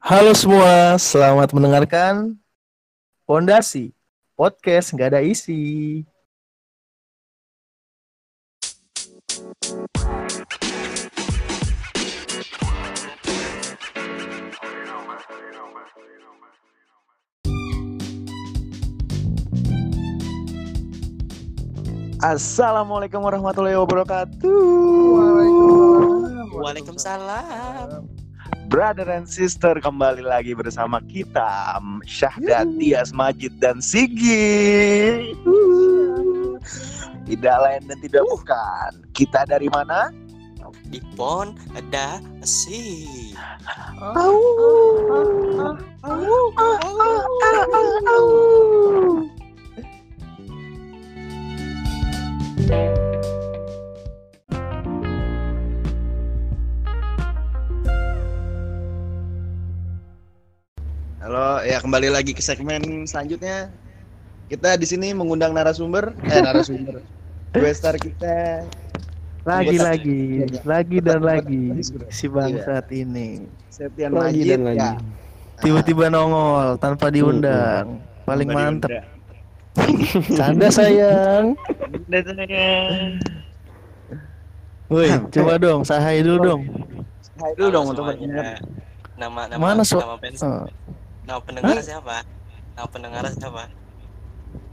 Halo semua, selamat mendengarkan Pondasi Podcast nggak ada isi. Assalamualaikum warahmatullahi wabarakatuh. Waalaikumsalam. Brother and sister kembali lagi bersama kita Syahdan, Tias, Majid dan Sigi. Tidak lain dan tidak bukan. Kita dari mana? Ipon ada si. Halo, ya kembali lagi ke segmen selanjutnya. Kita di sini mengundang narasumber, eh narasumber. Gue star kita. Lagi Iya. lagi, lagi dan lagi si Iya. bangsat ini. Septian Lagi Majid dan lagi. ya. Tiba-tiba nongol tanpa diundang. Paling Tanpa mantep. diundang. Canda sayang. Woi, coba dong, sahai dulu dong. Hai dulu dong untuk. Nama nama Mana, so- nama, fans- Eh, nama pendengar siapa? Nama pendengar siapa?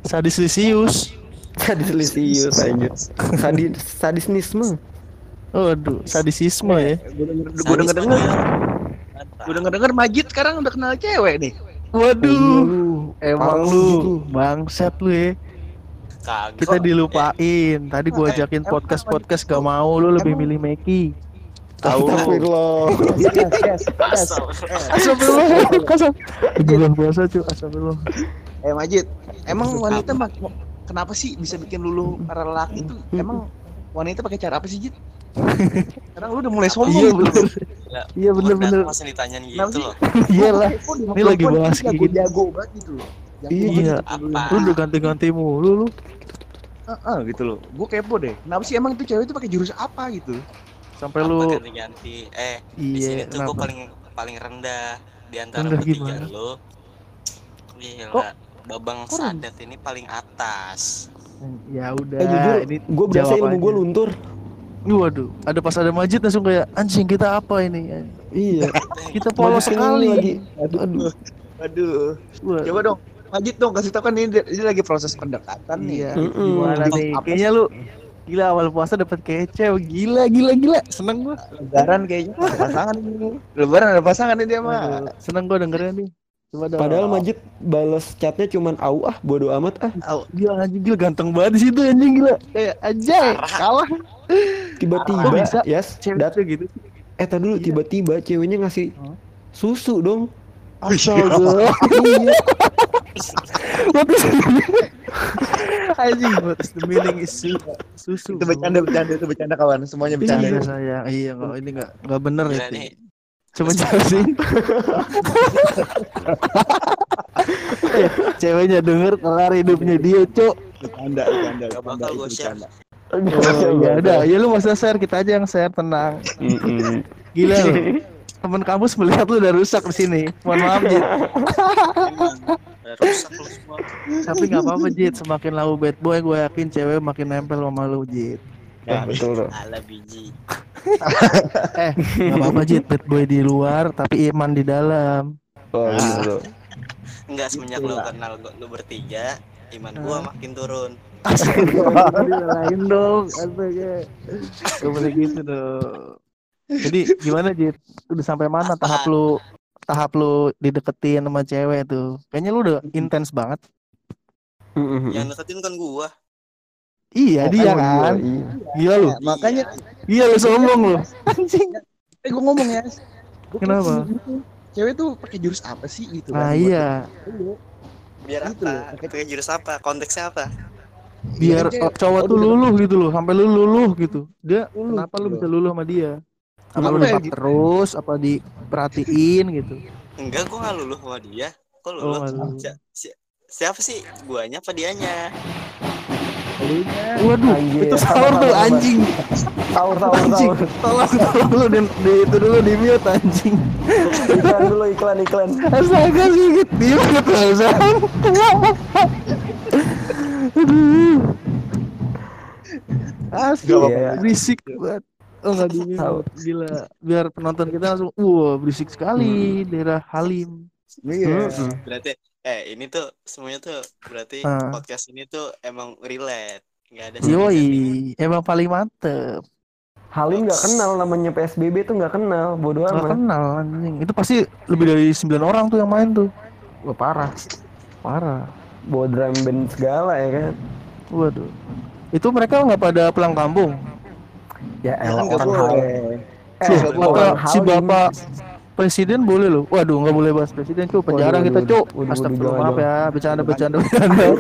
sadis Lisius. Sadis lisius aja. Sadis sadisnisme. Waduh, sadisisme ya. Gue denger, gue denger denger, gue denger denger Majid sekarang udah kenal cewek nih. Waduh, emang lu gitu. bangsat lu ya. Kagak. Kita dilupain. Tadi gua Eh, ajakin emang- podcast-podcast gak mau, lu lebih milih Meki. Tahu. Astagfirullah. Astagfirullah. Bulan puasa cuy, astagfirullah. Eh Majid, emang wanita mak- kenapa sih bisa bikin lulu para lelaki itu? Emang wanita pakai cara apa sih Jid? Sekarang lu udah mulai sombong Iya gitu. bener. Gila, Iya bener bener. Masih ditanyain gitu loh. Iya lah. Ini lagi bahas gitu. jago banget gitu loh. Iya. gitu. Lu udah ganti-ganti mulu lu. Heeh, gitu loh. Gue kepo deh. Kenapa sih emang tuh cewek itu pakai jurus apa gitu? Sampai Apa lu ganti-ganti? Eh, di sini iya tuh gue paling paling rendah di antara Rendah bertiga gimana? lo. Gila. Kok- Babang kok rendah? Sadat ini paling atas. Ya udah, Eh jujur, ini gue berasa ilmu gue luntur. Waduh, ada pas ada Majid langsung kayak anjing kita apa ini? Iya. Kita polos sekali. lagi. Aduh. Aduh. Aduh. Wah, Coba dong. Majid dong kasih tau kan ini, ini lagi proses pendekatan nih. Iya, Mm-mm. gimana nih? apa Kayaknya lu gila awal puasa dapat kece, gila gila gila, seneng gua. Lebaran kayaknya ada pasangan ini. Lebaran ada pasangan ini dia mah. Seneng gua dengernya nih. Dong. Padahal Majid balas chatnya cuman au ah bodo amat ah. Au, gila anjing gila ganteng banget di situ anjing gila. Kayak anjay, Parah. kalah Tiba-tiba bisa? yes, cewek dat, gitu. eh tadi dulu Iya. tiba-tiba ceweknya ngasih susu dong. Astaga. iya. What is anjing what is the meaning is su susu. Itu bercanda bercanda itu bercanda kawan. Semuanya bercanda. Iya sayang, iya kok ini enggak enggak bener Gila itu. nih. Cuma jelasin. Ceweknya denger kelar hidupnya dia, Cok. Bercanda, bercanda, Gak bercanda. bakal itu gua share. Oh, ya udah, ya lu masa share kita aja yang share tenang. Gila. Temen kampus melihat lu udah rusak di sini. Mohon maaf, Jit. Udah rusak lu semua. Tapi nggak apa-apa, Jit. Semakin lau bad boy, gue yakin cewek makin nempel sama lu, Jit. Eh, betul dong. Ala biji. Eh, nggak apa-apa, Jit. Bad boy di luar, tapi iman di dalam. Oh, bener loh. Enggak semenjak lu kenal gua- lu bertiga, iman gua makin turun. lain dong, astaga. Gak boleh gitu dong. Jadi gimana Jit? Udah sampai mana tahap lu tahap lu dideketin sama cewek tuh? Kayaknya lu udah intens banget. Mm-mm. Yang deketin kan gua. Iya Oh, dia emang kan. gua, iya. Gila lu. Ya, makanya Iya lu sombong lu. Anjing. eh gue ngomong ya. Gua Kenapa? gitu. Cewek tuh pakai jurus apa sih gitu Nah kan? buat iya, cewek. Biar Gitu, apa? Pakai jurus apa? Konteksnya apa? biar Iya, cewek. cowok tuh luluh gitu loh, sampai lu luluh gitu. Dia Luluh, kenapa lu gitu. bisa luluh sama dia? Apa lu ya depak gitu? terus apa diperhatiin gitu? Enggak, gua nggak luluh sama dia. Kok Oh, luluh? luluh. Si- si- siapa sih? Guanya apa dianya? Waduh, Anjir, itu sahur tuh anjing. Sahur sahur Anjing. Tolong tolong lu di, di itu dulu di mute anjing. Iklan dulu iklan iklan. Astaga sedikit di mute perasaan. Aduh. Asli Gak apa-apa. berisik banget. Oh nggak di Tahu. mute. Gila. Biar penonton kita langsung, wah berisik sekali daerah Halim. Iya. Mm-mm. Berarti eh ini tuh semuanya tuh berarti Ah. podcast ini tuh emang relate. Nggak ada. Yoi, emang paling mantep. Halim nggak kenal namanya PSBB tuh nggak kenal, bodoh Gak amat. kenal anjing. Itu pasti lebih dari 9 orang tuh yang main tuh. Wah, parah. Parah. Bawa drum band segala ya kan. Waduh. Itu mereka nggak pada pulang kampung. Ya elah nggak orang boleh. Halim. Eh, Eh, si bapak presiden boleh loh. Waduh, nggak boleh bahas presiden cuy. Penjara Waduh, kita cuy. Astagfirullah maaf ya. Bercanda, bercanda, bercanda.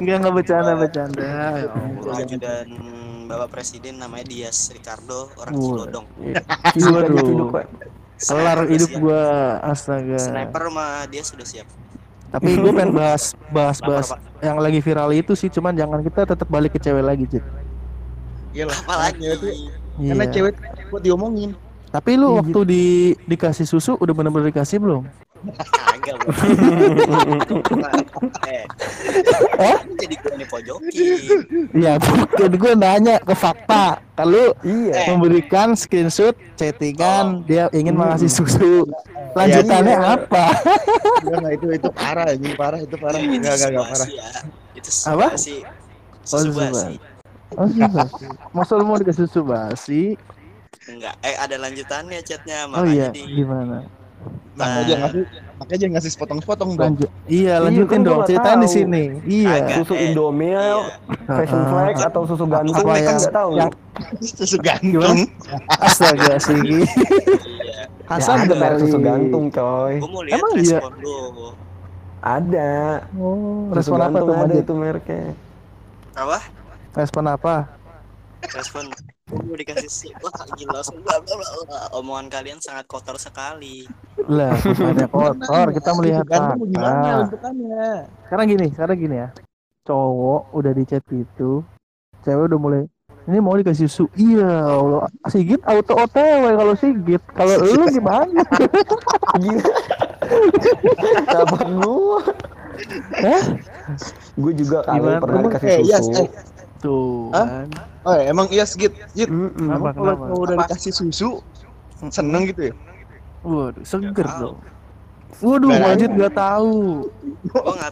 Enggak nggak bercanda, bercanda. Ya Allah. ajudan Bapak Presiden namanya Dias Ricardo orang. Cilodong. Waduh. Pak. Kelar hidup gua astaga. Sniper mah dia sudah siap. Tapi gue pengen bahas bahas bahas yang lagi viral itu sih, cuman jangan kita tetap balik ke cewek lagi, Cid. Iyalah. Apalagi Cewek tuh- Karena Iya. cewek buat diomongin. Tapi lu Iya, waktu di dikasih susu udah bener-bener dikasih belum? kagak bro. eh, jadi gue nih pojokin. Iya, bukan gue nanya ke fakta. Kalau Iya. memberikan screenshot chattingan dia ingin mengasih susu. Iya, Lanjutannya iya. apa? Enggak itu itu parah ini parah itu parah. Enggak enggak enggak parah. ya. Itu Apa? basi. Oh, Susu susu basi. Basi. Oh, susu basi. Masa lu mau dikasih susu basi? Enggak, eh ada lanjutannya chatnya Oh makanya iya, di gimana? Makanya aja ngasih makanya jangan ngasih sepotong-sepotong dong. Lanjut. Iya, lanjutin kan gua dong. Ceritain di sini. Iya. Kagak. Susu Eh, Indomie, iya. fashion flag atau susu gantung Apa yang- nggak tahu. yang- Susu gantung. Astaga sih. Iya. Ya, Hasan ada merek susu gantung, coy. Gue mau lihat Emang iya? respon lu. Ada. Oh, Susu respon apa gantung tuh, ada itu mereknya. Apa? Respon apa? Respon gue mau dikasih sih. Wah gila, omongan kalian sangat kotor sekali. Lah, bukannya kotor, kita melihat Susu gantung gimana? Sekarang gini, sekarang gini ya. Cowok udah di chat itu, cewek udah mulai ini mau dikasih susu. Iya, Allah. Sigit auto OTW kalau Sigit. Kalau lu gimana? Gila. Kabar lu? Hah? Gue juga kali Gimana? pernah dikasih eh, yes, susu. eh. Tuh Hah? kan. Oh, ya, emang iya segit. Git. Apa, Emang kalau kenapa? udah dikasih susu seneng gitu ya? Waduh, seger Nggak dong. Waduh, Nggak Majid tahu. nggak nggak tahu.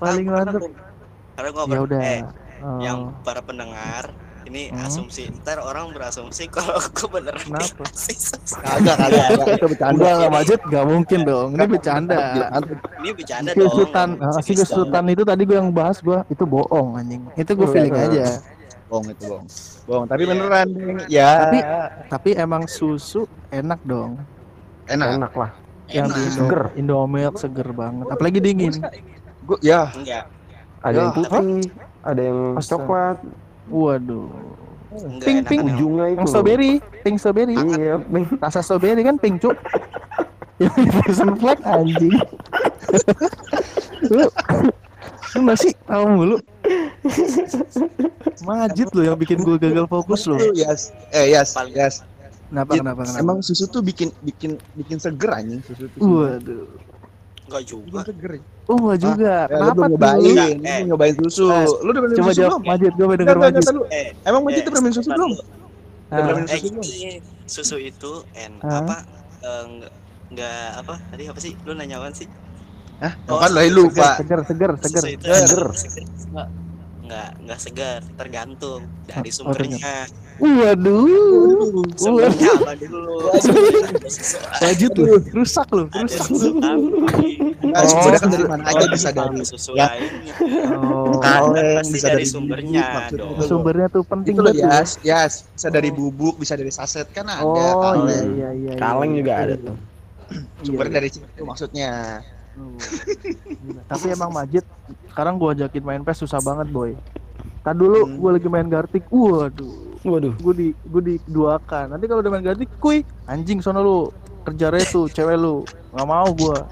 Paling karena gua- Karena gue Ya udah. eh, Oh. yang para pendengar ini Hmm. asumsi ntar orang berasumsi kalau gue beneran Kenapa? Kagak, kagak. Itu bercanda. Enggak Majid, nggak mungkin dong. Ini bercanda. ini bercanda dong ah, si kesulitan itu tadi gue yang bahas gue itu bohong anjing. Itu gue feeling aja. Bohong itu bohong. Bohong, tapi Iya. beneran. Ya. Tapi- Tapi emang susu enak dong. enak. Enak lah. Yang di Enak. Indo, Seger. Indomilk seger banget. Apalagi dingin. Gua ya, enggak Ada Ya. yang putih, ada yang Astaga. coklat, Waduh. enggak Pink, pink. ujungnya itu. Yang strawberry, pink strawberry. Iya, pink. Rasa strawberry kan pink cuk. Yang fashion flag anjing. lu, lu masih tahu mulu. Majid lu yang bikin gue gagal fokus lu. Itu yes. Eh, yes, yes. Kenapa Git, kenapa kenapa? Emang susu tuh bikin bikin bikin seger anjing susu tuh. Waduh. enggak juga Bikin seger. Oh enggak juga. Ya, lu Kenapa tuh? nyobain, lu eh. nyobain susu. Eh, Lu udah minum Coba susu jawab belum? Majid, gue denger Majid. lu. eh Emang Majid eh, udah minum susu belum? Udah Ah. minum eh susu belum? susu itu en Hah? apa eh, enggak enggak apa tadi apa sih lu nanya apa sih Hah? Oh, Kan Seger, lupa. seger, seger, seger. Seger. Enggak enggak segar tergantung dari Oh, sumbernya Waduh. sumbernya apa dulu Majid lu, rusak lu, rusak lu. Nah, Oh. sumbernya kan dari mana aja bisa dari susu ya. Oh. kaleng, pasti bisa dari dari sumbernya dong. Sumbernya tuh penting banget. tuh. Yas, Yas. Bisa dari Oh. bubuk, bisa dari saset kan ada Oh iya kaleng. iya iya. Kaleng juga iya. ada tuh. Sumber Iya, dari situ maksudnya. Tapi emang Majid sekarang gua ajakin main PES susah banget boy. Tadi dulu Hmm. gua lagi main Gartic, waduh, Waduh. gua di gua diduakan. Nanti kalau udah main Gartic, kuy, anjing sono lu, kerja retu, cewek lu, nggak mau gua.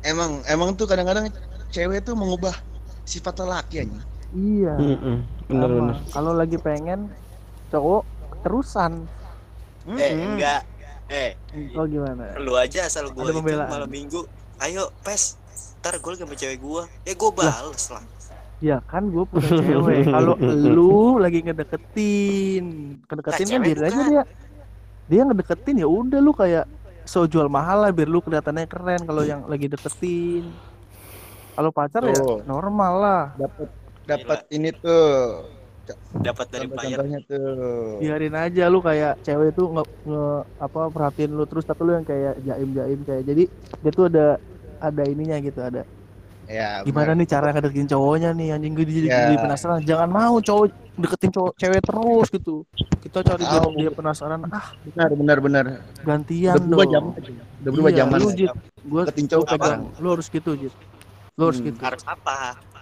Emang emang tuh kadang-kadang cewek tuh mengubah sifat lelaki anjing. Iya. Bener sama. bener. Kalau lagi pengen cowok terusan. Eh enggak. Eh, Oh gimana? lu aja asal gua itu malam minggu. Ayo, pes. Ntar gue sama cewek gua. Ya gue bales lah. Ya kan gue punya cewek. Kalau lu lagi ngedeketin, ngedeketin Nah, kan biarin aja dia. Dia ngedeketin ya udah lu kayak so jual mahal lah biar lu kelihatannya keren kalau yang lagi deketin. Kalau pacar ya Tuh. normal lah. dapat dapat ini tuh Dapat dari player. contoh-contohnya tuh. Biarin aja lu kayak cewek tuh nge, nge- apa perhatiin lu terus tapi lu yang kayak jaim-jaim kayak. Jadi dia tuh ada ada ininya gitu ada. Ya gimana nih cara ngedeketin cowoknya nih? Anjing gue jadi, Ya. jadi penasaran. Jangan mau cowok deketin cowok cewek terus gitu. Kita cari dia, Tahu. dia penasaran. Ah benar benar benar. gantian udah berubah dong. zaman udah berubah Iya, zaman. lu Jit gua Deketin cowok pegang. Lu harus gitu Jit lu harus Hmm. gitu. Harus apa?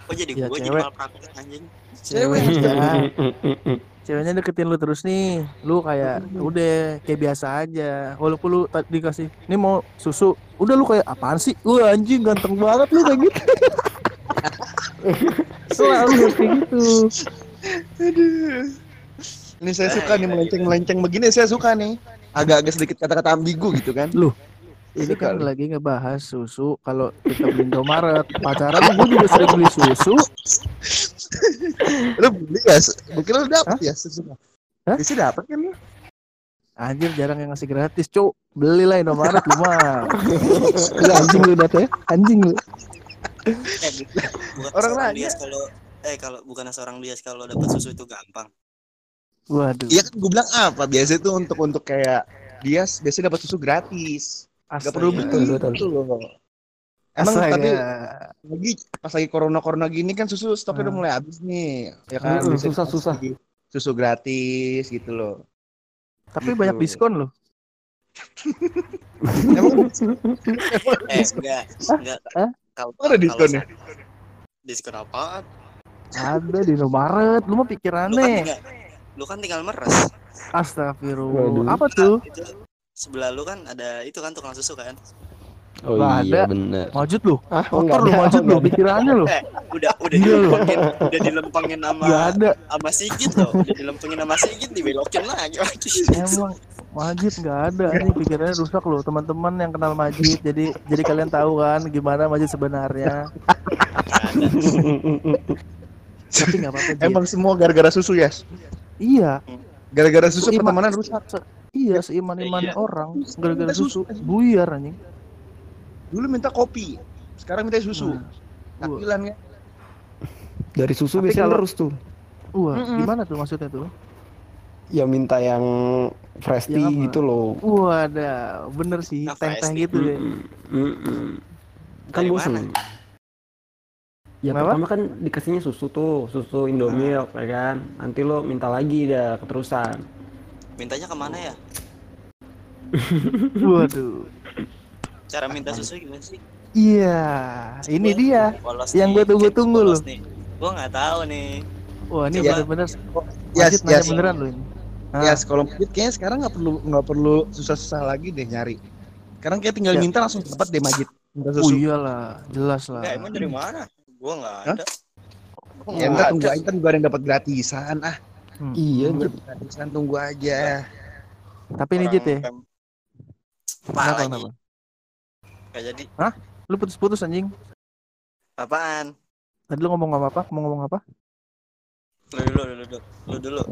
Kok jadi Ya, gue jadi cewek. malpraktek anjing? ceweknya ceweknya deketin lu terus nih lu kayak udah kayak biasa aja walaupun lu tadi dikasih ini mau susu udah lu kayak apaan sih wah anjing ganteng banget lu kayak gitu selalu kayak gitu Aduh. Ini saya suka nih melenceng-melenceng begini saya suka nih. Agak-agak sedikit kata-kata ambigu gitu kan. Loh, ini kan lagi ngebahas susu kalau kita beli Indomaret pacaran gue juga sering beli susu Lu beli ya? Mungkin lu dapet ya susu. Hah? Bisa dapet kan lu? anjir jarang yang ngasih gratis cuk belilah Indomaret lu mah Lu anjing lu dat ya anjing lu Eh, bukan Orang Dias kalau eh kalau bukan seorang Dias kalau dapat susu itu gampang. waduh Iya kan gue bilang apa? Biasa itu untuk untuk kayak dia biasanya dapat susu gratis. Gak perlu Astaga. beli betul. gitu loh. Emang Astaga. tapi lagi pas lagi corona corona gini kan susu stoknya udah Hmm. mulai habis nih. Ya kan Hmm, susah, susah. Susu gratis gitu loh. tapi Gitu. banyak diskon loh Emang Eh, enggak, enggak. Kalau Ada diskonnya? Diskon apaan? ada di Indomaret lu mah Lu kan pikirannya tinggal, lu kan tinggal meres. Astagfirullah apa tuh Itu sebelah lu kan ada itu kan tukang susu kan? Oh iya ada. bener. Majud lu Ah, oh, kotor nggak lu oh, lu pikirannya lu Eh, udah udah Iya, lu. dilempengin, udah dilempengin sama Gak ada sama Sigit loh. Udah dilempengin sama Sigit dibelokin lagi lagi. Emang Majid nggak ada ini pikirannya rusak loh teman-teman yang kenal Majid jadi jadi kalian tahu kan gimana Majid sebenarnya tapi nggak apa-apa emang semua gara-gara susu ya? iya Gara-gara susu Seiman- pertemanan rusak. se- iya seiman imannya Iya. orang gara-gara susu. susu buyar anjing Dulu minta kopi, sekarang minta susu. Nah, wah. Takilan ya. Dari susu Tapi biasanya kalau- terus tuh. wah Mm-mm. gimana tuh maksudnya tuh Ya minta yang fresh tea apa? gitu loh. wah ada bener sih Nah, teh-teh gitu deh Mm-mm. Mm-mm. Kan mana? Ya Kenapa? pertama kan dikasihnya susu tuh, susu Indomilk ya kan. Nanti lo minta lagi dah keterusan. Mintanya ke mana ya? waduh Cara minta susu gimana sih? iya ini Gua dia yang gua tunggu-tunggu loh. Gua nggak tahu nih. wah ini bener-bener Yes, nanya yes. beneran loh ini Ya, Ah, kalau Majid kayaknya sekarang nggak perlu nggak perlu susah-susah lagi deh nyari. Sekarang kayak tinggal Ya. minta langsung dapat deh Majid. Minta oh susu. iyalah jelas lah Enggak, emang dari mana? Gua nggak Hah? ada. Gua Ya nggak ntar ada. tunggu aja ntar juga ada yang dapat gratisan ah. Hmm. Iya, Jit. gratisan tunggu aja. Tapi ini Orang Jit ya, kenapa lagi? kenapa? Gak jadi. Lu putus-putus anjing. Apaan? Tadi lu ngomong apa? Mau ngomong apa? Lu dulu, lu dulu, lu dulu.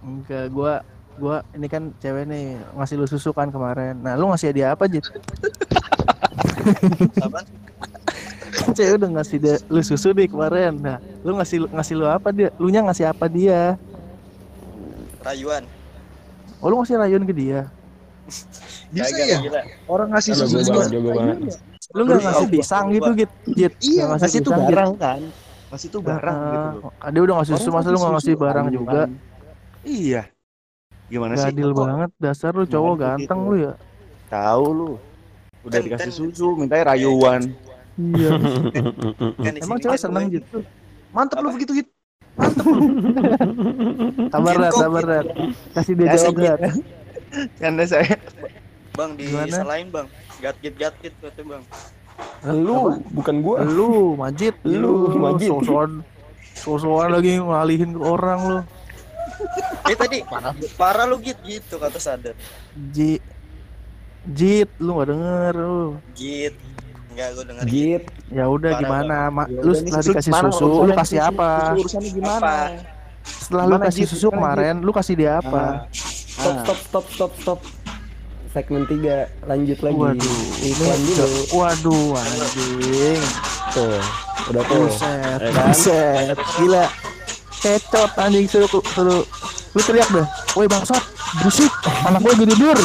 Enggak, gua gua ini kan cewek nih ngasih lu susu kan kemarin. Nah, lu ngasih dia apa, Jit? Apaan? cewek udah ngasih dia lu susu nih kemarin. Nah, lu ngasih ngasih lu apa dia? Lu nya ngasih apa dia? Rayuan. Oh, lu ngasih rayun ke dia. Bisa Kagak, ya? gila. Orang ngasih susu juga. banget. Lu nggak Lu ngasih pisang gitu, Jit? Jit. Iya, Nggak ngasih itu barang kan. Ngasih itu barang gitu loh. ah, Dia udah ngasih susu, masa lu nggak ngasih barang rayuan. juga? Iya. Gimana Gak sih? adil banget, dasar lu cowok ganteng gitu? lu ya. Tahu lu. Udah Kan- dikasih kan- susu, mintanya rayuan. Iya. Kan di Emang cewek seneng gitu. Mantep lu begitu hit. Sabar, Rat, sabar, gitu Rat. Kasih dia jawab, Rat. Karena saya Bang Gimana? disalahin bang. Gat git gat git kata bang. Lu, bukan gua. Lu, Majid. Lu, Majid. Sosokan. Sosokan lagi ngalihin ke orang lu. Eh tadi parah lu git gitu kata sadar. Ji Jit, lu gak denger lu. Git. Enggak gue denger. Jit. Ya udah gimana? Ma- Ya lu setelah dikasih susu, lu kasih apa? Urusannya gimana? Apa? Setelah lu kasih susu kemarin, lu kasih dia apa? Stop, stop, stop, stop, stop. Segmen 3 lanjut lagi. Waduh, ini Iklan dulu. waduh anjing. Tuh, udah tuh. Buset, kan? buset. Gila. Kecot anjing suruh suruh lu teriak deh. Woi bangsat, berisik. Anak gue tidur.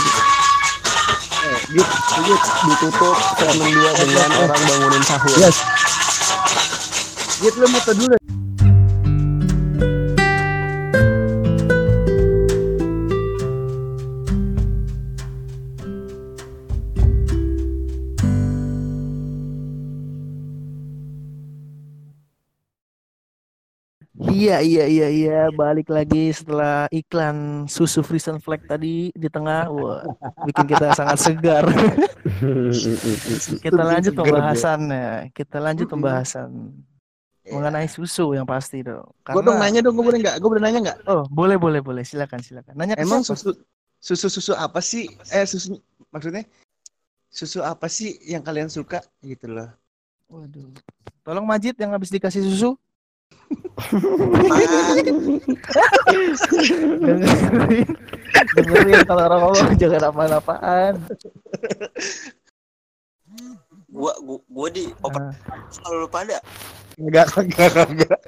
Git, git, ditutup segmen 2 dengan orang bangunin sahur. Yes. Jit lu muter dulu. Iya iya iya iya balik lagi setelah iklan susu Frisian Flag tadi di tengah wah bikin kita sangat segar. kita lanjut pembahasannya. Kita lanjut pembahasan mengenai susu yang pasti dong. Gue dong nanya dong, gue boleh nggak? Gue boleh nanya nggak? Oh, boleh boleh boleh silakan silakan. Nanya Emang siapa? susu susu susu apa sih? Eh susu maksudnya susu apa sih yang kalian suka gitu loh? Waduh. Tolong Majid yang habis dikasih susu. Dengerin, dengerin kalau orang ngomong jangan apa-apaan. Gua gua, gua di oper Ah. selalu pada. Enggak, enggak, enggak,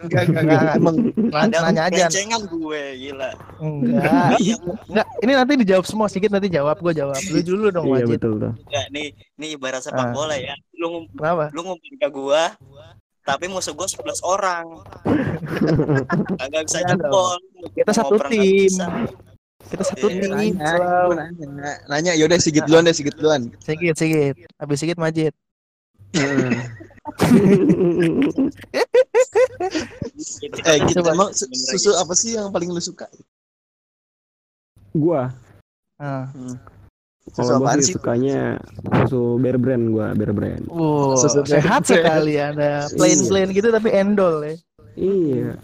enggak, enggak, enggak. Emang Nanya, nanya aja. Cengan gue gila. Enggak. Iya, Enggak, ini nanti dijawab semua sedikit nanti jawab gua jawab. Lu dulu dong Iya Majid. betul tuh. enggak nih nih ibarat sepak Ah. bola ya. Lu ngum- Kenapa? lu ngumpulin ke gua tapi musuh gua 11 orang. Kagak bisa dong. jempol. Kita satu perang nggak tim. Kita satu tim. nanya, nanya, nanya, yaudah sigit duluan deh, sigit duluan. Sikit, sikit. Habis sikit Majid. Gitu. Eh, gitu Coba. emang su- susu apa sih yang paling lu suka? Gua, Ah. Susu apaan sih sukanya susu bear brand gua, bear brand. Wow, Susu sehat sekali ada plain-plain gitu tapi endol ya. Iya.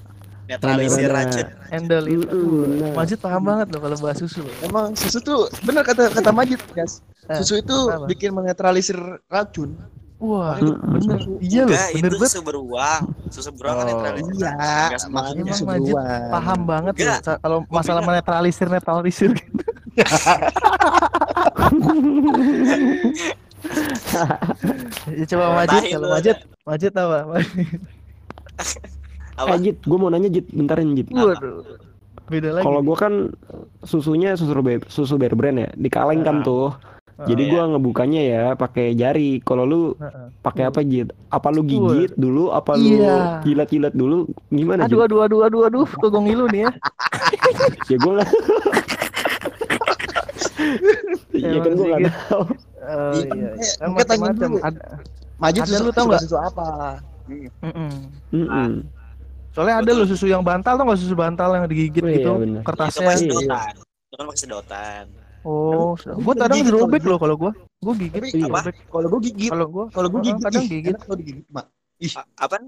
Netralisir racun. Endol itu. Mm-mm, benar. Majid paham banget loh kalau bahas susu. Emang susu tuh bener kata kata Majid, guys. Eh, Susu itu bikin menetralisir racun. Wah, Mm-mm. bener. Iya loh, bener itu banget. susu beruang. Susu beruang kan Oh, netralisir. Iya, Gas makanya beruang. Paham banget sa- kalau masalah menetralisir netralisir gitu. Ya, coba Majid kalau. Majid, Majid apa? Apa? Eh Jit, gua mau nanya Jit, bentarin Jit. Waduh. Beda lagi. Kalau gua kan susunya susu bear, susu bear brand ya, di kaleng tuh. Jadi iya. gua ngebukanya ya pakai jari. Kalau lu pakai apa Jit? Apa lu gigit dulu? Apa lu Iya. jilat-jilat dulu? Gimana Aduh, aduh, aduh, aduh, aduh, kegong ngilu nih ya. Ya gua nggak. Iya kan gua nggak tahu. Oh Iya, iya, eh, kan kita tanya macam-macam. Majid lu tau nggak? susu apa? Mm-mm. Mm-mm. Soalnya ada loh susu yang bantal tau nggak susu bantal yang digigit Oh, iya, gitu kertasnya. Iya. Itu kan pakai sedotan. Oh, gue Gua kadang dirobek loh kalau gua. Gua gigit, Tapi apa? Kalau gue gigit, Kalau gua, kalau gue gigit, kadang ih, gigit. kalau digigit, Mak. A- apaan?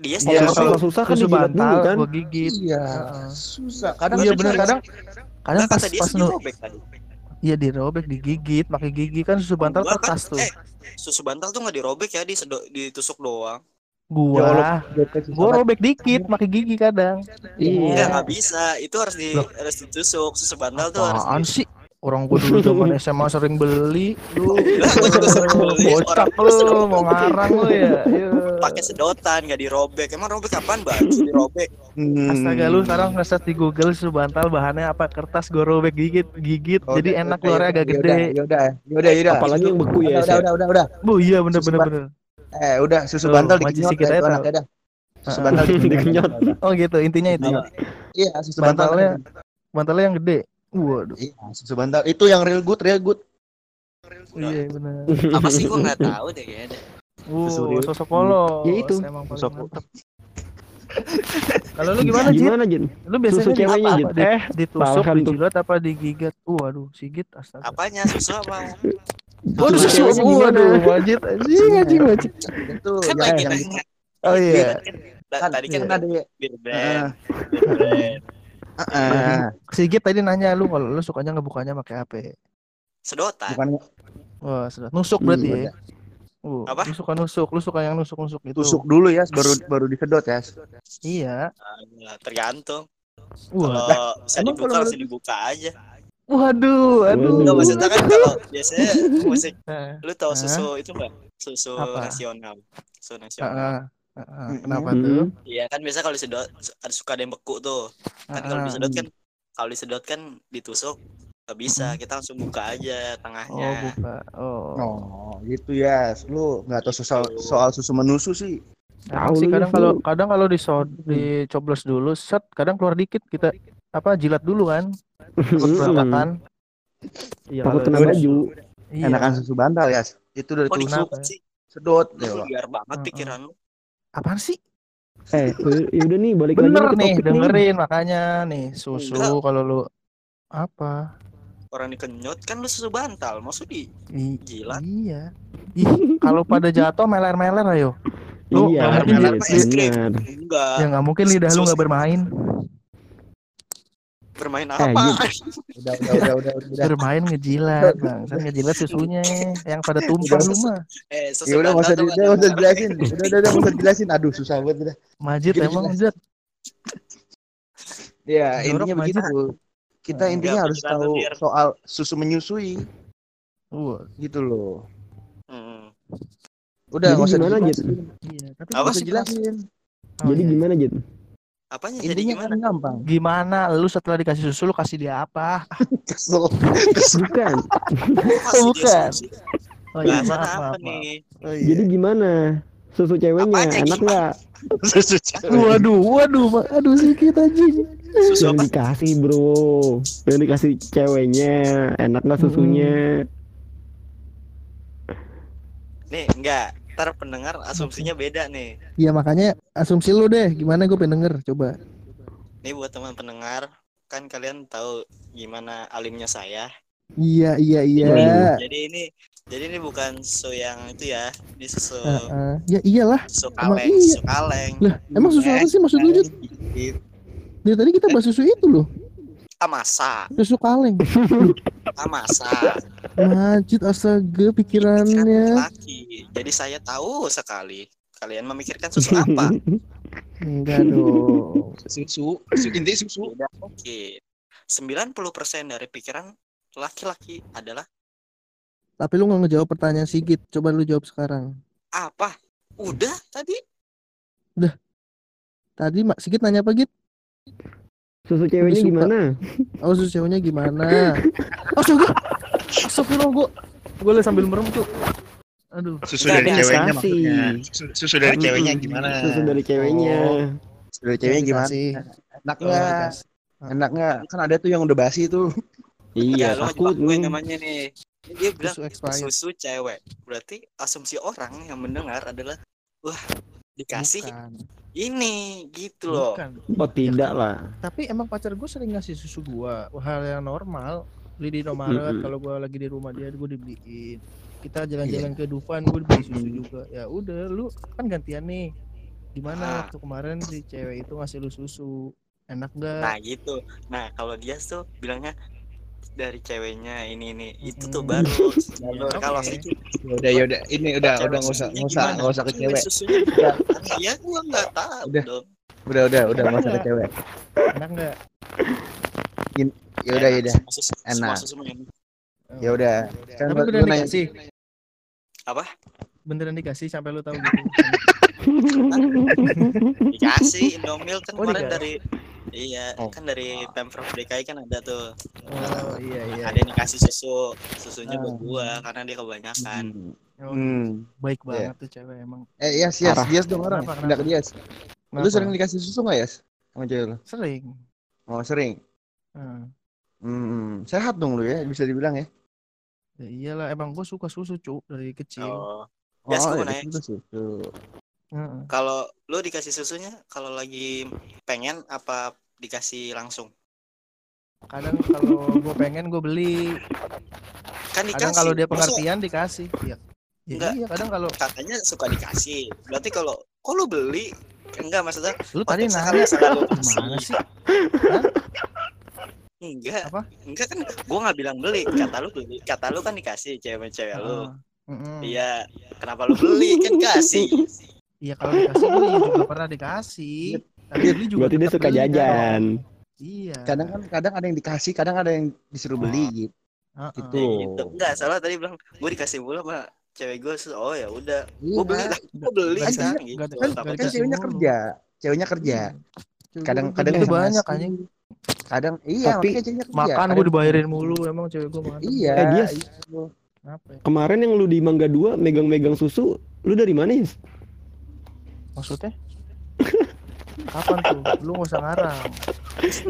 Dia Iya, kalau kalau susah kan susu dijilat dulu bantal kan. gua gigit. Iya, susah. Kadang Iya bener kadang kadang pas pas sih nu tadi. iya dirobek digigit pakai gigi kan susu bantal Gua kan, kertas tuh. eh, susu bantal tuh nggak dirobek ya, disedo- ditusuk doang. Ya Gua susah gua robek dikit pakai gigi kadang. Enggak, Iya. nggak bisa. Itu harus di Loh. harus ditusuk. Susu bantal tuh harus di... sih? Orang gua dulu zaman SMA sering beli. Duh, Lah, gua juga sering beli. Bocah Orang lu mau ngarang lu ya. Iya. pakai sedotan nggak dirobek. Emang robek kapan, Bang? Dirobek. Hmm. Astaga lu sekarang ngeset di Google susu bantal bahannya apa kertas gue robek gigit gigit Oh, jadi udah, enak udah, yaudah, agak yaudah, gede. Yaudah, yaudah, yaudah. Apalagi yang beku ya, Udah, udah, udah, udah, udah. Bu iya bener bener bener. Eh, udah susu Tuh, bantal dikenyot sedikit ya, ya. Susu Heeh. bantal dikenyot. Oh gitu intinya itu. Iya. Susu bantal. Bantalnya bantalnya yang gede. Waduh. Iya, susu bantal. Itu yang real good, real good. Iya bener. Apa sih gua nggak tahu deh kayaknya. Real. sosok polos. Ya itu. Emang Sosok- mantep. Kalau lu gimana Jit? Gimana Jin? Lu biasanya Susu ceweknya, apa, Jit? Di, ditusuk, dijilat apa digigit? Waduh, sigit astaga. Apanya susu apa? Waduh Susu? Waduh, wajib anjing anjing wajib. Itu Kan ya, lagi yang nanya. Oh iya. Da- kan, Tadi kan kan brand. Heeh. Sigit tadi nanya lu kalau lu sukanya ngebukanya pakai HP. Sedotan. Bukan Wah, sudah nusuk berarti Hmm, ya. Uh, Apa? Lu suka nusuk, lu suka yang nusuk-nusuk gitu. tusuk dulu ya baru baru disedot ya. Iya. Ah, tergantung. Wah. Kalau bisa emang dibuka kalau harus dibuka aja. Waduh, aduh. Enggak maksudnya kan kalau biasanya musik Eh, lu tahu susu itu enggak? Susu Apa? nasional. Susu nasional. ah, Kenapa Hmm. tuh? Iya kan biasa kalau disedot ada suka ada yang beku tuh. Kan kalau disedot kan kalau disedot kan ditusuk nggak bisa. Kita langsung buka aja Oh, tengahnya. buka. Oh. Oh, gitu ya. Lu nggak tahu soal soal susu menusu sih. Tahu sih kadang kalau kadang kalau disod dicoblos dulu, set kadang keluar dikit kita apa jilat dulu kan. Takut berantakan. Iya, Takut kena baju. Iya. Enakan susu bantal ya. Itu dari Oh tusuk sedot ya. Liar banget pikiran lu. Apaan sih? Eh, ya udah nih balik Bener lagi nih, dengerin makanya nih susu Enggak. kalau lu apa? Orang dikenyot kan lu susu bantal. Maksud di I- Jilat. Iya. Ih, kalau pada jatuh meler-meler ayo. Lu Iya, nggak mungkin meler li- apa es krim? benar. enggak ya nggak mungkin lidah lu nggak bermain. Bermain Eh, apa? Udah udah udah udah udah. Bermain ngejilat, bang. Kan ngejilat susunya yang pada tumpah lu mah. eh, susu Ya udah nggak usah udah nggak usah dijelasin. Udah udah udah nggak usah dijelasin. Aduh susah banget udah. Majid Jadi emang jelas. Zat. Ya intinya begitu. Kita Nah, intinya enggak, harus tahu biar- soal susu menyusui Wah, gitu loh. Hmm. Udah Jadi nggak usah gimana, Jit? dijelasin. iya. Tapi Apa Nggak sih, usah jelasin. Oh, Jadi iya. gimana, Jit? Apanya jadi Intinya gimana? kan gampang. Gimana lu setelah dikasih susu lu kasih dia apa? Kesel. Bukan. Pasti bukan. dia susu. Oh iya, maaf, apa maaf, maaf. nih? Oh, iya. Jadi gimana? Susu ceweknya Apanya enak gimana? nggak? Susu cewek. Waduh, waduh, aduh sedikit anjing. Susu Yang apa? dikasih bro, yang dikasih ceweknya, enak nggak susunya? Nih, enggak. Ntar pendengar asumsinya beda nih. Iya makanya asumsi lu deh, gimana gue pengen denger, coba. Nih buat teman pendengar, kan kalian tahu gimana alimnya saya. Iya, iya, iya. Iya. Jadi ini jadi ini bukan susu yang itu ya, ini susu Heeh. Ya iyalah. susu emang kaleng, iya. susu kaleng. Lah, emang susu apa sih maksud lu, Jut? Dari tadi kita bahas susu itu loh, Ah masa, susu kaleng. ah masa. Majid astaga pikirannya. laki. Jadi saya tahu sekali. Kalian memikirkan susu apa? Enggak dong. Susu. Susu inti susu. Beda mungkin. 90% dari pikiran laki-laki adalah Tapi lu nggak ngejawab pertanyaan Sigit. Coba lu jawab sekarang. apa? Udah tadi Tadi Mak Sigit nanya apa, Git? Susu ceweknya suka. gimana? Oh, susu ceweknya gimana? Astaga. Astagfirullah gua. Gua lagi sambil merem tuh. Aduh. Susu dari ceweknya maksudnya. Susu, susu dari ceweknya gimana? Susu dari ceweknya. Oh. Susu dari ceweknya gimana? Dikasih. Enak Oh, nggak? dikasih. Enak nggak? Kan ada tuh yang udah basi tuh. Iya, ya takut ngejebak gue nih. namanya nih. Dia bilang Susu susu cewek. Berarti asumsi orang yang mendengar adalah wah dikasih Bukan. ini gitu loh. Bukan. Oh tidak lah. Tapi emang pacar gue sering ngasih susu gua, hal yang normal. Beli di Indomaret, Mm-mm. kalau gua lagi di rumah dia, gue dibeliin. Kita jalan-jalan ke Dufan, gue beli susu juga. Ya udah, lu kan gantian nih. Gimana Ah. waktu kemarin si cewek itu ngasih lu susu? Enak gak? Nah gitu. Nah kalau dia tuh bilangnya dari ceweknya ini ini itu tuh Mm. baru. Kalau si Udah ya udah ini udah cewek udah nggak usah nggak usah nggak usah ke Cewek ya gua nggak tahu Udah. Udah udah udah nggak usah ke cewek. Enak gak? Ya udah ya udah. Enak. Ya udah. Kan Tapi lu- nanya- dikasih? Apa? Beneran dikasih sampai lu tahu gitu? Dikasih Indomil kan Oh, kemarin dari Iya, Oh. kan dari Pemprov DKI kan ada tuh. Oh iya iya. Ada yang dikasih susu, susunya buat Ah. gua karena dia kebanyakan. Hmm. Oh, Hmm. Baik Iya. banget tuh cewek emang. Eh yes yes Parah. yes dong orang. Tidak ke kenapa? yes. Lu sering dikasih susu nggak yes? Sama cewek lu? Sering. Oh sering. Hmm. Hmm. Sehat dong lu ya bisa dibilang ya. Ya iyalah emang gue suka susu cu dari kecil. Oh. Oh, Yes, gua ya, susu. Kalau lu dikasih susunya kalau lagi pengen apa dikasih langsung? Kadang kalau gue pengen gue beli. kan dikasih Kadang kalau dia pengertian dikasih. Iya. Ya, Enggak. iya, kadang kalau katanya suka dikasih berarti kalau kok lu beli enggak maksudnya lu tadi nanya lu kasih. gimana sih? enggak Apa? enggak kan gua nggak bilang beli kata lu beli kata lu kan dikasih cewek-cewek lu Heeh. Mm-mm. iya kenapa lu beli kan kasih Iya kalau dikasih beli juga pernah dikasih. Tapi beli juga Berarti dia suka beli, kan? jajan. Iya. Kadang kan kadang ada yang dikasih, kadang ada yang disuruh beli gitu. Gitu. Kayak gitu enggak salah tadi bilang gua dikasih mulu sama cewek gua oh ya udah gua beli lah gua beli sekarang dikasih- gitu Kan, kan ceweknya mulu. kerja, ceweknya kerja. Cewek Kadang gua kadang itu bisa banyak anjing. Kadang iya, Tapi. Makan gue dibayarin mulu emang cewek gue mantap. Iya. Eh, dia- iya. Kenapa ya? Kemarin yang lu di Mangga 2 megang-megang susu, lu dari mana? Maksudnya? Kapan tuh? Lu gak usah ngarang.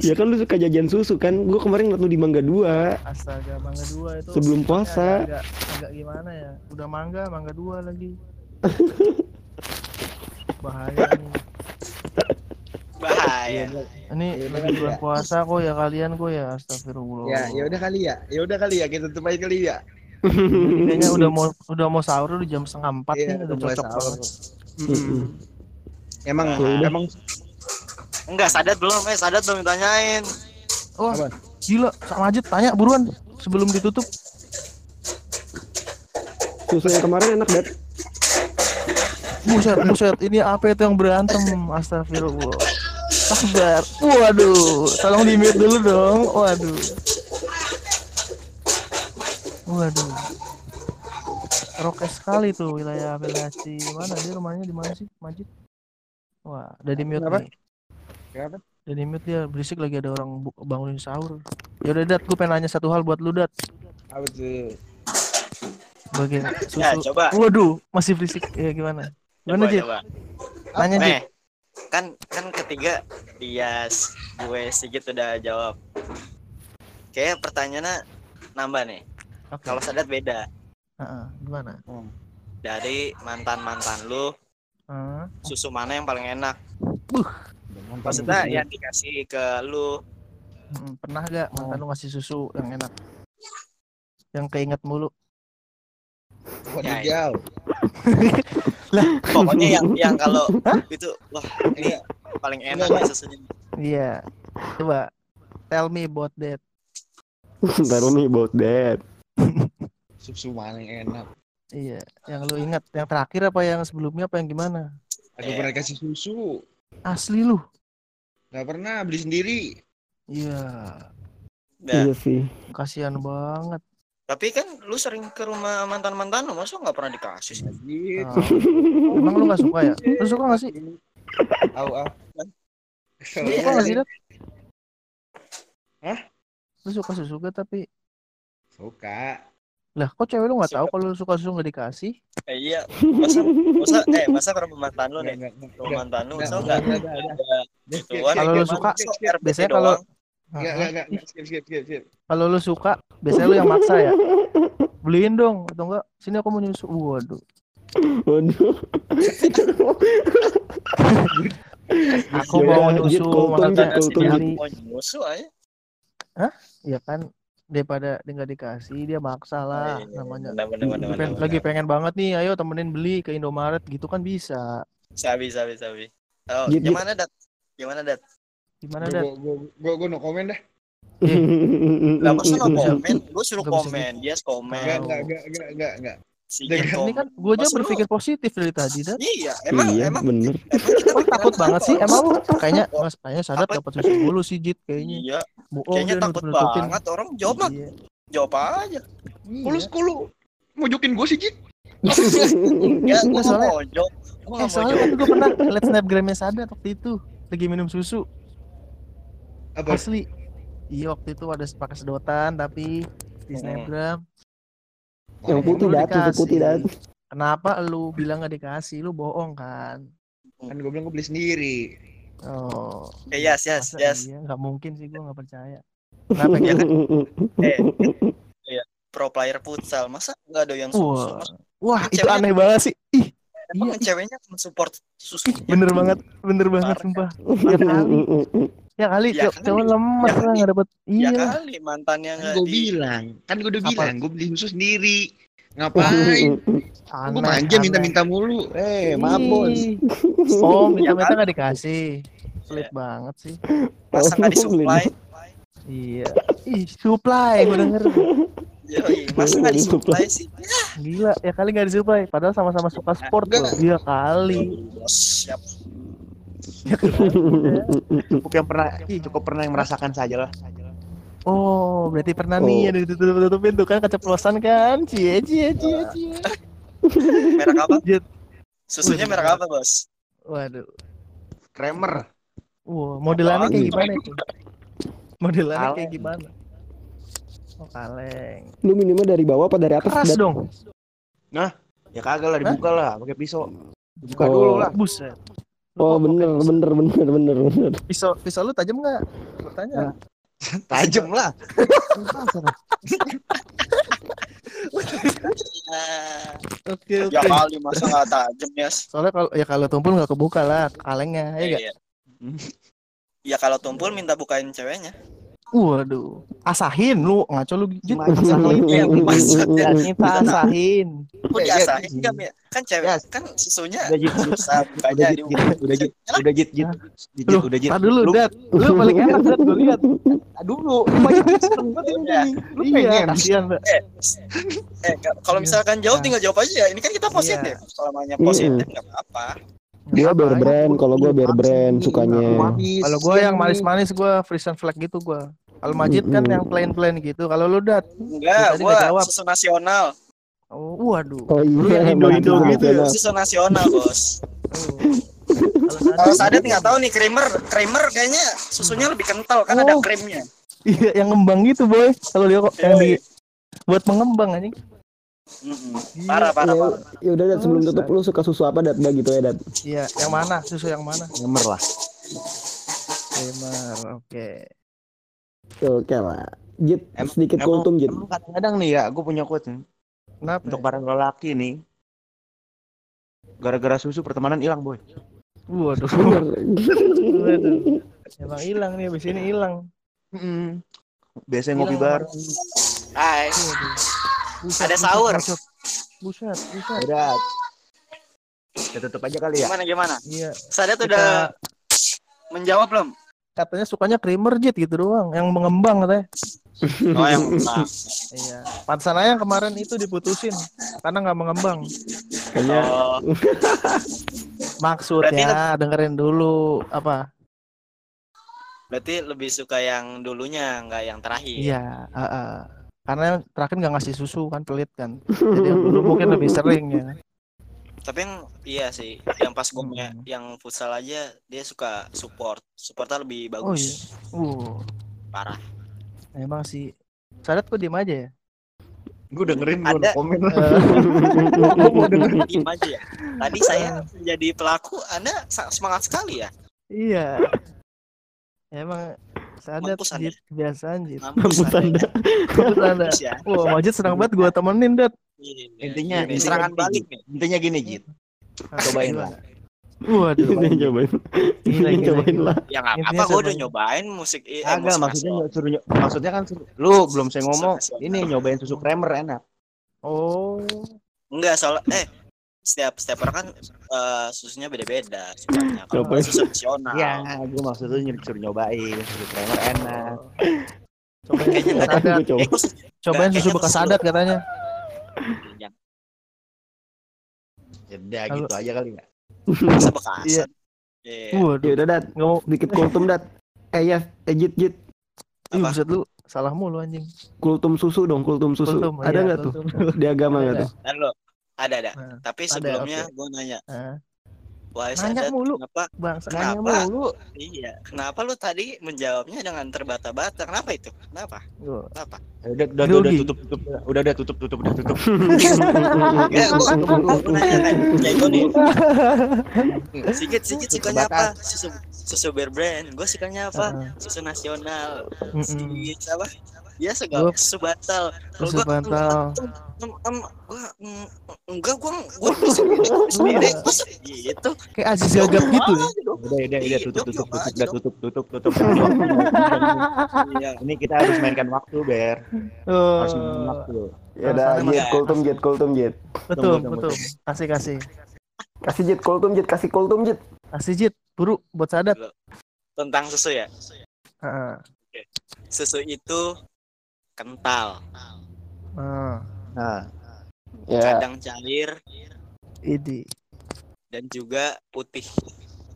Ya kan lu suka jajan susu kan? Gua kemarin ngeliat lu di Mangga 2 Astaga, mangga dua itu. sebelum puasa. agak, agak gimana ya? Udah mangga, mangga dua lagi. Bahaya nih. bahaya Ini Iya, lagi iya. bulan puasa kok ya kalian kok ya astagfirullah. Ya, ya udah kali ya. Ya udah kali ya kita tutup aja kali ya. Ini kayaknya udah mau udah mau sahur di jam setengah empat Iya, nih udah cocok sahur. banget. Emang udah. emang enggak sadat belum eh sadat belum ditanyain Wah, Apa? gila, sama aja tanya buruan sebelum ditutup. Susu yang kemarin enak, Dad. Buset, buset, ini apa itu yang berantem? Astagfirullah. Sabar. Waduh, tolong di mute dulu dong. Waduh. Waduh. Rokes sekali tuh wilayah apelasi. Mana dia rumahnya di mana sih, Majid? Wah, udah di mute Kenapa? nih. Kenapa? Udah di mute dia berisik lagi ada orang bu- bangunin sahur. Ya udah Dat, gue pengen nanya satu hal buat lu Dat. apa tuh? Bagian ya susu. coba Waduh, masih berisik. Ya gimana? Gimana, coba Jid? coba Nanya, Jid. Nih, kan kan ketiga dia gue sedikit udah jawab. Kayak pertanyaannya nambah nih. Oke. Kalau sadat beda. Heeh, gimana? Dari mantan-mantan lu, Heeh. susu mana yang paling enak? Mantan Maksudnya yang dikasih ke lu. Mm, pernah gak mantan lu ngasih susu yang enak? Yang keinget mulu. Waduh, Ya, jauh. Pokoknya yang yang kalau itu wah ini paling enak nih susunya. Iya. Coba tell me about that. Tell me about that. Susu mana yang enak? Iya, yang lu ingat yang terakhir apa yang sebelumnya apa yang gimana? Aku Eh. pernah kasih susu. Asli lu. Gak pernah beli sendiri. Iya, Nah, Iya sih. kasihan banget. tapi kan lu sering ke rumah mantan-mantan lu, masa nggak pernah dikasih sih? Lagi. Ah, emang lu gak suka ya? Lu suka gak sih? Au ah. Lu suka gak sih? Hah? Lu suka susu gak tapi Suka. Lah kok cewek lu gak tahu kalau lu suka susu gak dikasih? Eh, iya, masa masa eh masa ke rumah mantan lu nih? Rumah mantan lu, masa enggak, ada gituan? Kalau lu suka, biasanya kalau doang? Enggak, Hah? enggak, enggak, enggak. Skip, skip, skip, skip. Kalau lu suka, biasanya lu yang maksa ya. Beliin dong atau enggak? Sini aku mau nyusu. Waduh. Waduh. Aku mau nyusu makanya kultum, sendiri. Mau nyusu aja. Ya kan daripada dia nggak dikasih dia maksa lah Iya, namanya. bener, bener, bener, Lagi pengen, bener, lagi bener. pengen banget nih, ayo temenin beli ke Indomaret gitu kan bisa. Sabi, sabi, sabi. Oh, gimana dat? Gimana dat? Gimana Gua, dan? gua, gua, gua, gua no comment dah. Lah masa bisa- komen? Gue suruh komen, dia komen. Enggak, enggak, enggak, enggak. Si Dengan- Jit Ini kan gue aja Masa lu- berpikir positif dari tadi dan. Iya, emang iya, emang bener. emang kita takut banget sih, emang lu kayaknya mas kayaknya sadar apa? dapat susu mulu sih Jit kayaknya. Iya, Bohong kayaknya takut banget orang jawab mah, Iya. jawab aja. Kulu, Iya. kulu. Mojokin gua sih, Jit. Enggak, gue soalnya- mau jawab. Gue Eh soalnya kan gue pernah liat snapgramnya Sadat waktu itu lagi minum susu Apa? asli. Iya waktu itu ada pakai sedotan tapi di Hmm. snapgram. Yang Lu putih dat, yang putih dat. Kenapa lu bilang gak dikasih? Lu bohong kan? Kan gua bilang gua beli sendiri. Oh. Eh, yes, yes, masa yes. Iya, nggak mungkin sih gue nggak percaya. Kenapa Ya kan? Eh, iya, pro player futsal, masa nggak ada yang susu? Wah, Masa wah itu aneh banget sih. Emang Iya. ceweknya mensupport susu Bener banget, bener banget Parah. sumpah. Ya kali, ya kali Ya cowok lemes Ya lah nggak dapet. ya Iya. kali mantannya Kan nggak gue di bilang, kan gue udah Apa? bilang, gue beli susu sendiri. Ngapain? Gue manja minta-minta mulu. Eh, maaf bos. Oh, minta-minta nggak dikasih. Pelit banget sih. masa nggak disuplai Iya. Ih, supply gue denger. Yoi, masa nggak disuplai sih Gila, ya kali nggak disupply. Padahal sama-sama suka sport loh. Iya kali. bos siap Cukup yang pernah, ih, cukup pernah yang merasakan saja lah. Oh, berarti pernah nih Oh. ada ditutup-tutupin tuh kan keceplosan kan? Cie cie cie cie. merek apa Jet. susunya merek apa bos Waduh. Kramer. Wah, modelannya kayak gimana itu? Modelannya kayak gimana? Oh, kaleng. Lu minimal dari bawah apa dari atas? Keras dong. Ya kagak lah, dibuka lah, pakai pisau. Buka Oh. dulu lah. Buset. Lu Oh bener bener bener bener bener. Pisau pisau lu tajam nggak? Bertanya. Tajem lah. Ah, Oke oke. ya kali masa nggak tajam ya Soalnya kalau ya kalau tumpul nggak kebuka lah kalengnya, ya nggak? Iya. Ya kalau tumpul minta bukain ceweknya. Waduh, asahin lu ngaco lu. Gimana? Asahin Iya, maksudnya. Ya, kita asahin. Kok Eh, iya. diasahin kan ya? Kan cewek Ya. kan susunya Udah jit, susah udah jit, di udah jit, udah jit, Jit, Lu, udah jit. tar dulu, Lu- Dat. Lu paling enak, Dat, gue lihat. Dulu, banyak yang seneng banget ini. Iya. Lu Iya, pengen. kasihan. Eh ka- kalau misalkan jauh Nah. tinggal jawab aja ya. Ini kan kita positif. Kalau namanya positif nggak apa-apa. Dia bear brand, kalau gua bear brand sukanya. Kalau gue yang manis-manis gue Frisian flag gitu gue. Kalau Majid kan yang plain-plain gitu. Kalau lu Dat, Enggak, gua jawab. susu nasional. oh, waduh. Oh iya. Indo-Indo mantap, gitu ya? nasional. Susu nasional, Bos. Oh. Kalau Sadet nggak tahu nih creamer, creamer kayaknya susunya lebih kental kan ada Oh. krimnya. Iya, yang ngembang gitu, boy. Kalau dia kok yang di buat mengembang anjing. Iya, Parah, parah, Ya, parah. ya udah Dat, sebelum tutup lu suka susu apa Dat? Dah gitu ya Dat. Iya, yang mana? Susu yang mana? Ngemer lah. Gamer, oke. Oke lah. Jit Em- sedikit emang- kultum Jit. Emang kadang-kadang nih ya, gue punya quote nih. Kenapa? Untuk para lelaki nih. Gara-gara susu pertemanan hilang, boy. Waduh. Emang hilang nih, abis ini hilang. Mm-mm. Biasanya ngopi bareng. Hai. Buset, Ada sahur. Buset, buset. buset. Udah. Kita tutup aja kali ya. Gimana gimana? Iya, Sadet kita udah menjawab belum? katanya sukanya creamer jet gitu doang, yang mengembang katanya. Oh yang nah. Iya. Pantesan aja yang kemarin itu diputusin karena nggak mengembang. Kayaknya Oh, Maksudnya dengerin dulu apa? berarti lebih suka yang dulunya, nggak yang terakhir. Iya, heeh. Karena terakhir nggak ngasih susu kan pelit kan. Jadi yang dulu mungkin lebih sering ya. Tapi yang iya sih, yang pas gue Hmm. yang futsal aja dia suka support. Supportnya lebih Oh iya. bagus. Uh, Parah. emang sih. Sadat kok diem aja ya? Gue dengerin, gue Ada. komen. Eh, mau denger diem aja ya. Tadi saya menjadi pelaku, Anda semangat sekali ya. iya. Emang Sadat Mampus Anda. Jit, biasa anjir. Mampus Mampus Anda. Mampus Anda. Ya. Wah, Majid senang banget gua temenin, Dat. Iya, Intinya, ini intinya serangan gini, balik Jit. Intinya gini, Jit. Cobain lah. Waduh. Ini cobain. Gila, cobain gila. lah. Ya Intinya apa-apa, gue udah nyobain musik eh, Agak, maksudnya nasional. suruh ny- maksudnya kan suruh, lu belum saya ngomong ini nyobain susu creamer enak. Oh. Enggak soal eh setiap setiap orang kan eh, susunya beda-beda sukanya. Kalau Cobain. susu nasional. Iya, gue maksudnya ny- suruh nyobain susu creamer enak. Cobain Kayaknya susu nggak ada. Sadat. Gua coba. Eh, Cobain susu bekas susu- Sadat katanya. Kalau- gitu aja kali ya. masa bekas. Iya. Iya. Ya Waduh. udah Dat, Nggak mau. sedikit kultum Dat. Eh ya, eh Jit Jit. Ih, buset lu salah mulu anjing. Kultum susu dong, kultum susu. Kultum, ada iya, nggak tuh kultum. di agama nggak tuh? Ada ada. Nah, Tapi ada, sebelumnya oke. gue nanya, Nah, wahai Nanya Sadat, mulu. kenapa? Nanya Kenapa? mulu. Iya, kenapa lu tadi menjawabnya dengan terbata-bata? Kenapa itu? Kenapa? Gua- Kenapa? Udah udah udah, udah tutup tutup. Udah udah tutup tutup udah tutup. Ya, gua, gua, gua, gua nanya kan, kayak gue nih. Sikit, sikit sukanya apa? Susu, susu bear brand. Gue sukanya apa? Susu nasional. Mm-mm. Si siapa? biasa Gua- gak susu bantal kalau Susu gua bantal. em, em, gua mm, enggak gua gua sendiri gitu Kayak Aziz Gagap gitu ya. Udah, udah, udah, Iya, tutup, tutup, tutup, udah tutup, tutup, tutup. Iya Ini kita harus mainkan waktu, Ber. Harus mainkan Oh, waktu. Ya udah, Jet, kultum Jet, kultum Jet. betul, betul. Kasih kasih. Kasih Jet, kultum Jet, kasih kultum Jet. Kasih Jit, buru buat sadat. tentang susu ya Heeh. susu itu kental Heeh. Nah, Ya, kadang cair Idi. dan juga putih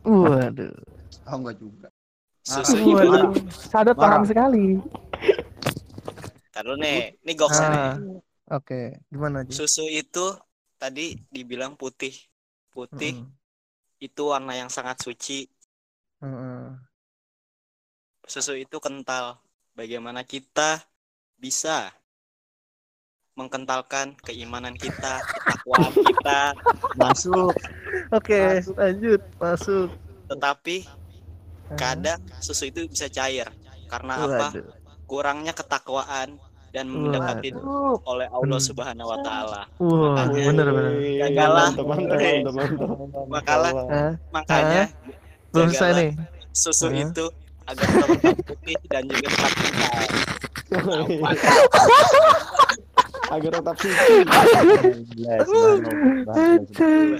Waduh. oh enggak juga. susu Waduh. Sadat paham sekali. taruh nih ini goks nih Ah, Oke, gimana Ji? susu itu tadi dibilang putih putih Mm-mm. itu warna yang sangat suci Mm-mm. susu itu kental bagaimana kita bisa mengkentalkan keimanan kita ketakwaan kita Masuk. Oke, lanjut masuk. tetapi kadang susu itu bisa cair karena apa Waduh. kurangnya ketakwaan dan mendekati Masuk. oleh Allah. Subhanahu wa taala Wah, Makanya- bener bener. Jagalah. Hah? makanya belum selesai nih. susu itu agar tetap putih dan juga tetap kental Agar tetap suci.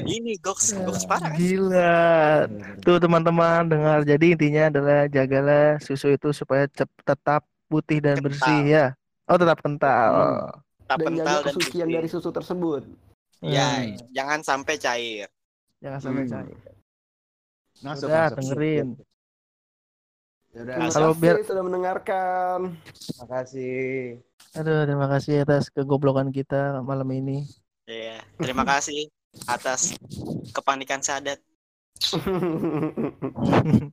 Ini goks goks parah kan? Gila. Tuh teman-teman dengar. Jadi intinya adalah jagalah susu itu supaya cep- tetap putih dan Kental. bersih ya. Oh, tetap kental. tetap Dan kental dan kesucian dari susu tersebut. ya Hmm. jangan sampai cair Jangan sampai Hmm. cair. Masuk, Udah, masuk. dengerin. Terima Kalau kasih biar- sudah mendengarkan. makasih. Aduh, terima kasih atas kegoblokan kita malam ini. ya terima kasih atas kepanikan sadat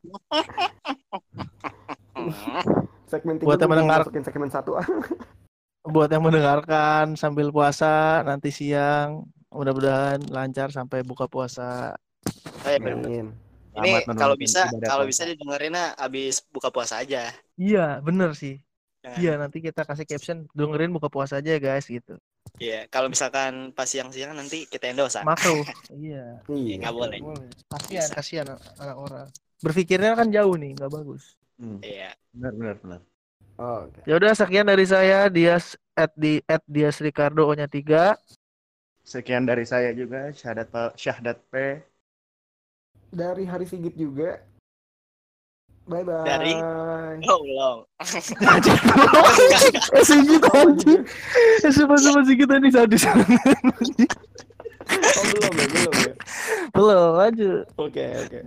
segmen Buat yang mendengar- segmen satu. Buat yang mendengarkan sambil puasa nanti siang, mudah-mudahan lancar sampai buka puasa. Amin. Ini kalau bisa kalau bisa didengerinnya abis buka puasa aja Iya, bener sih. Nah, Iya, nanti kita kasih caption dengerin buka puasa aja guys gitu. Iya, kalau misalkan pas siang-siang nanti kita yang dosa. Makro. iya. Ya, Iya. nggak boleh. Boleh. Kasihan, Bisa. kasihan anak orang. Berpikirnya kan jauh nih, nggak bagus. Hmm, Iya. benar, benar, benar. Oke. Ya udah sekian dari saya Dias at di at Dias Ricardo O-nya 3. Sekian dari saya juga, syahadat Pak- Syahdat P. Dari Hari Sigit juga. Bye bye. Dari? Oh, belum. Eh Sigit anjing. Eh sumpah sumpah Sigit ini sadis. Oh belum ya, belum ya. Belum, lanjut. Oke, oke.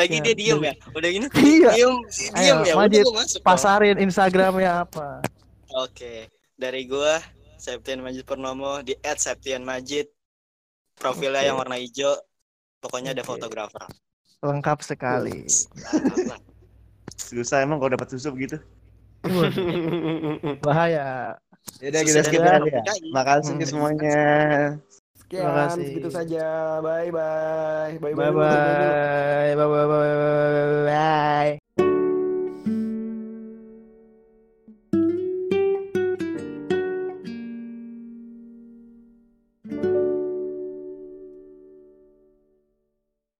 Lagi Ya, dia diem ya. Udah gini Iya. diem, diem Ayo, ya. Majid, Udah masuk. Pasarin Instagramnya apa? Oke. Dari gua Septian Majid Purnomo di @septianmajid. Profilnya Oke. yang warna hijau. Pokoknya ada fotografer. Lengkap sekali. Susah emang kalau dapat susu begitu. Bahaya. Yaudah kita skip aja ya. Makasih Hmm. semuanya. Terima Sekian, kasih. segitu saja. Bye bye. Bye Bye bye. Bye bye bye.